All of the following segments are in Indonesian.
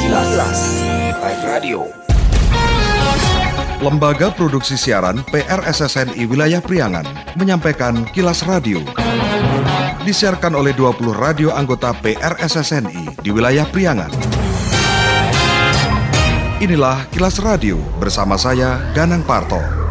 Kilas. Radio. Lembaga Produksi Siaran PRSSNI Wilayah Priangan menyampaikan Kilas Radio. Disiarkan oleh 20 radio anggota PRSSNI di wilayah Priangan. Inilah Kilas Radio bersama saya Ganang Parto.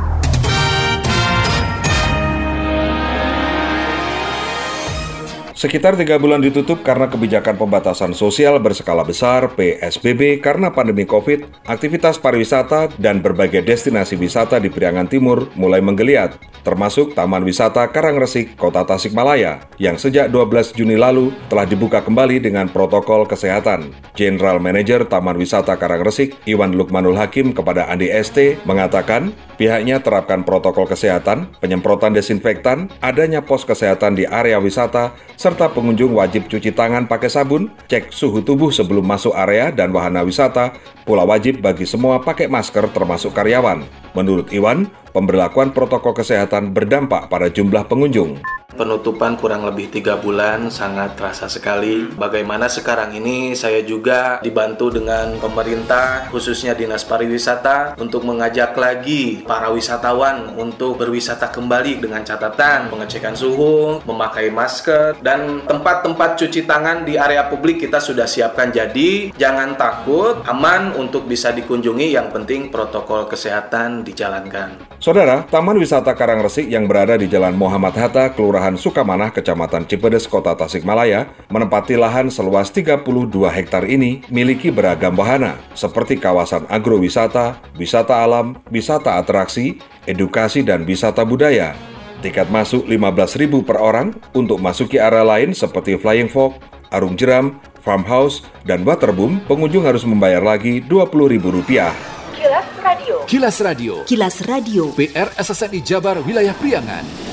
Sekitar tiga bulan ditutup karena kebijakan pembatasan sosial berskala besar PSBB karena pandemi COVID, aktivitas pariwisata dan berbagai destinasi wisata di Priangan Timur mulai menggeliat, termasuk Taman Wisata Karangresik, Kota Tasikmalaya, yang sejak 12 Juni lalu telah dibuka kembali dengan protokol kesehatan. General Manager Taman Wisata Karangresik, Iwan Lukmanul Hakim kepada Andi ST, mengatakan pihaknya terapkan protokol kesehatan, penyemprotan desinfektan, adanya pos kesehatan di area wisata, serta pengunjung wajib cuci tangan pakai sabun, cek suhu tubuh sebelum masuk area dan wahana wisata, pula wajib bagi semua pakai masker termasuk karyawan. Menurut Iwan, pemberlakuan protokol kesehatan berdampak pada jumlah pengunjung. Penutupan kurang lebih tiga bulan sangat terasa sekali. Bagaimana sekarang ini saya juga dibantu dengan pemerintah khususnya dinas pariwisata untuk mengajak lagi para wisatawan untuk berwisata kembali dengan catatan pengecekan suhu, memakai masker dan tempat-tempat cuci tangan di area publik kita sudah siapkan. Jadi jangan takut, aman untuk bisa dikunjungi. Yang penting protokol kesehatan dijalankan. Saudara, Taman Wisata Karangresik yang berada di Jalan Muhammad Hatta, Kelurahan Kelurahan Sukamanah, Kecamatan Cipedes, Kota Tasikmalaya, menempati lahan seluas 32 hektar ini miliki beragam wahana, seperti kawasan agrowisata, wisata alam, wisata atraksi, edukasi, dan wisata budaya. Tiket masuk 15.000 per orang untuk masuki area lain seperti Flying Fox, Arung Jeram, Farmhouse, dan Waterboom, pengunjung harus membayar lagi Rp20.000. Kilas Radio. Kilas Radio. Kilas Radio. PR SSNI Jabar Wilayah Priangan.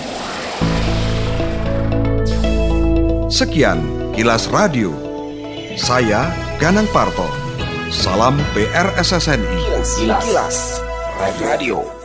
Sekian kilas radio. Saya Ganang Parto. Salam PRSSNI. Kilas, kilas. Radio.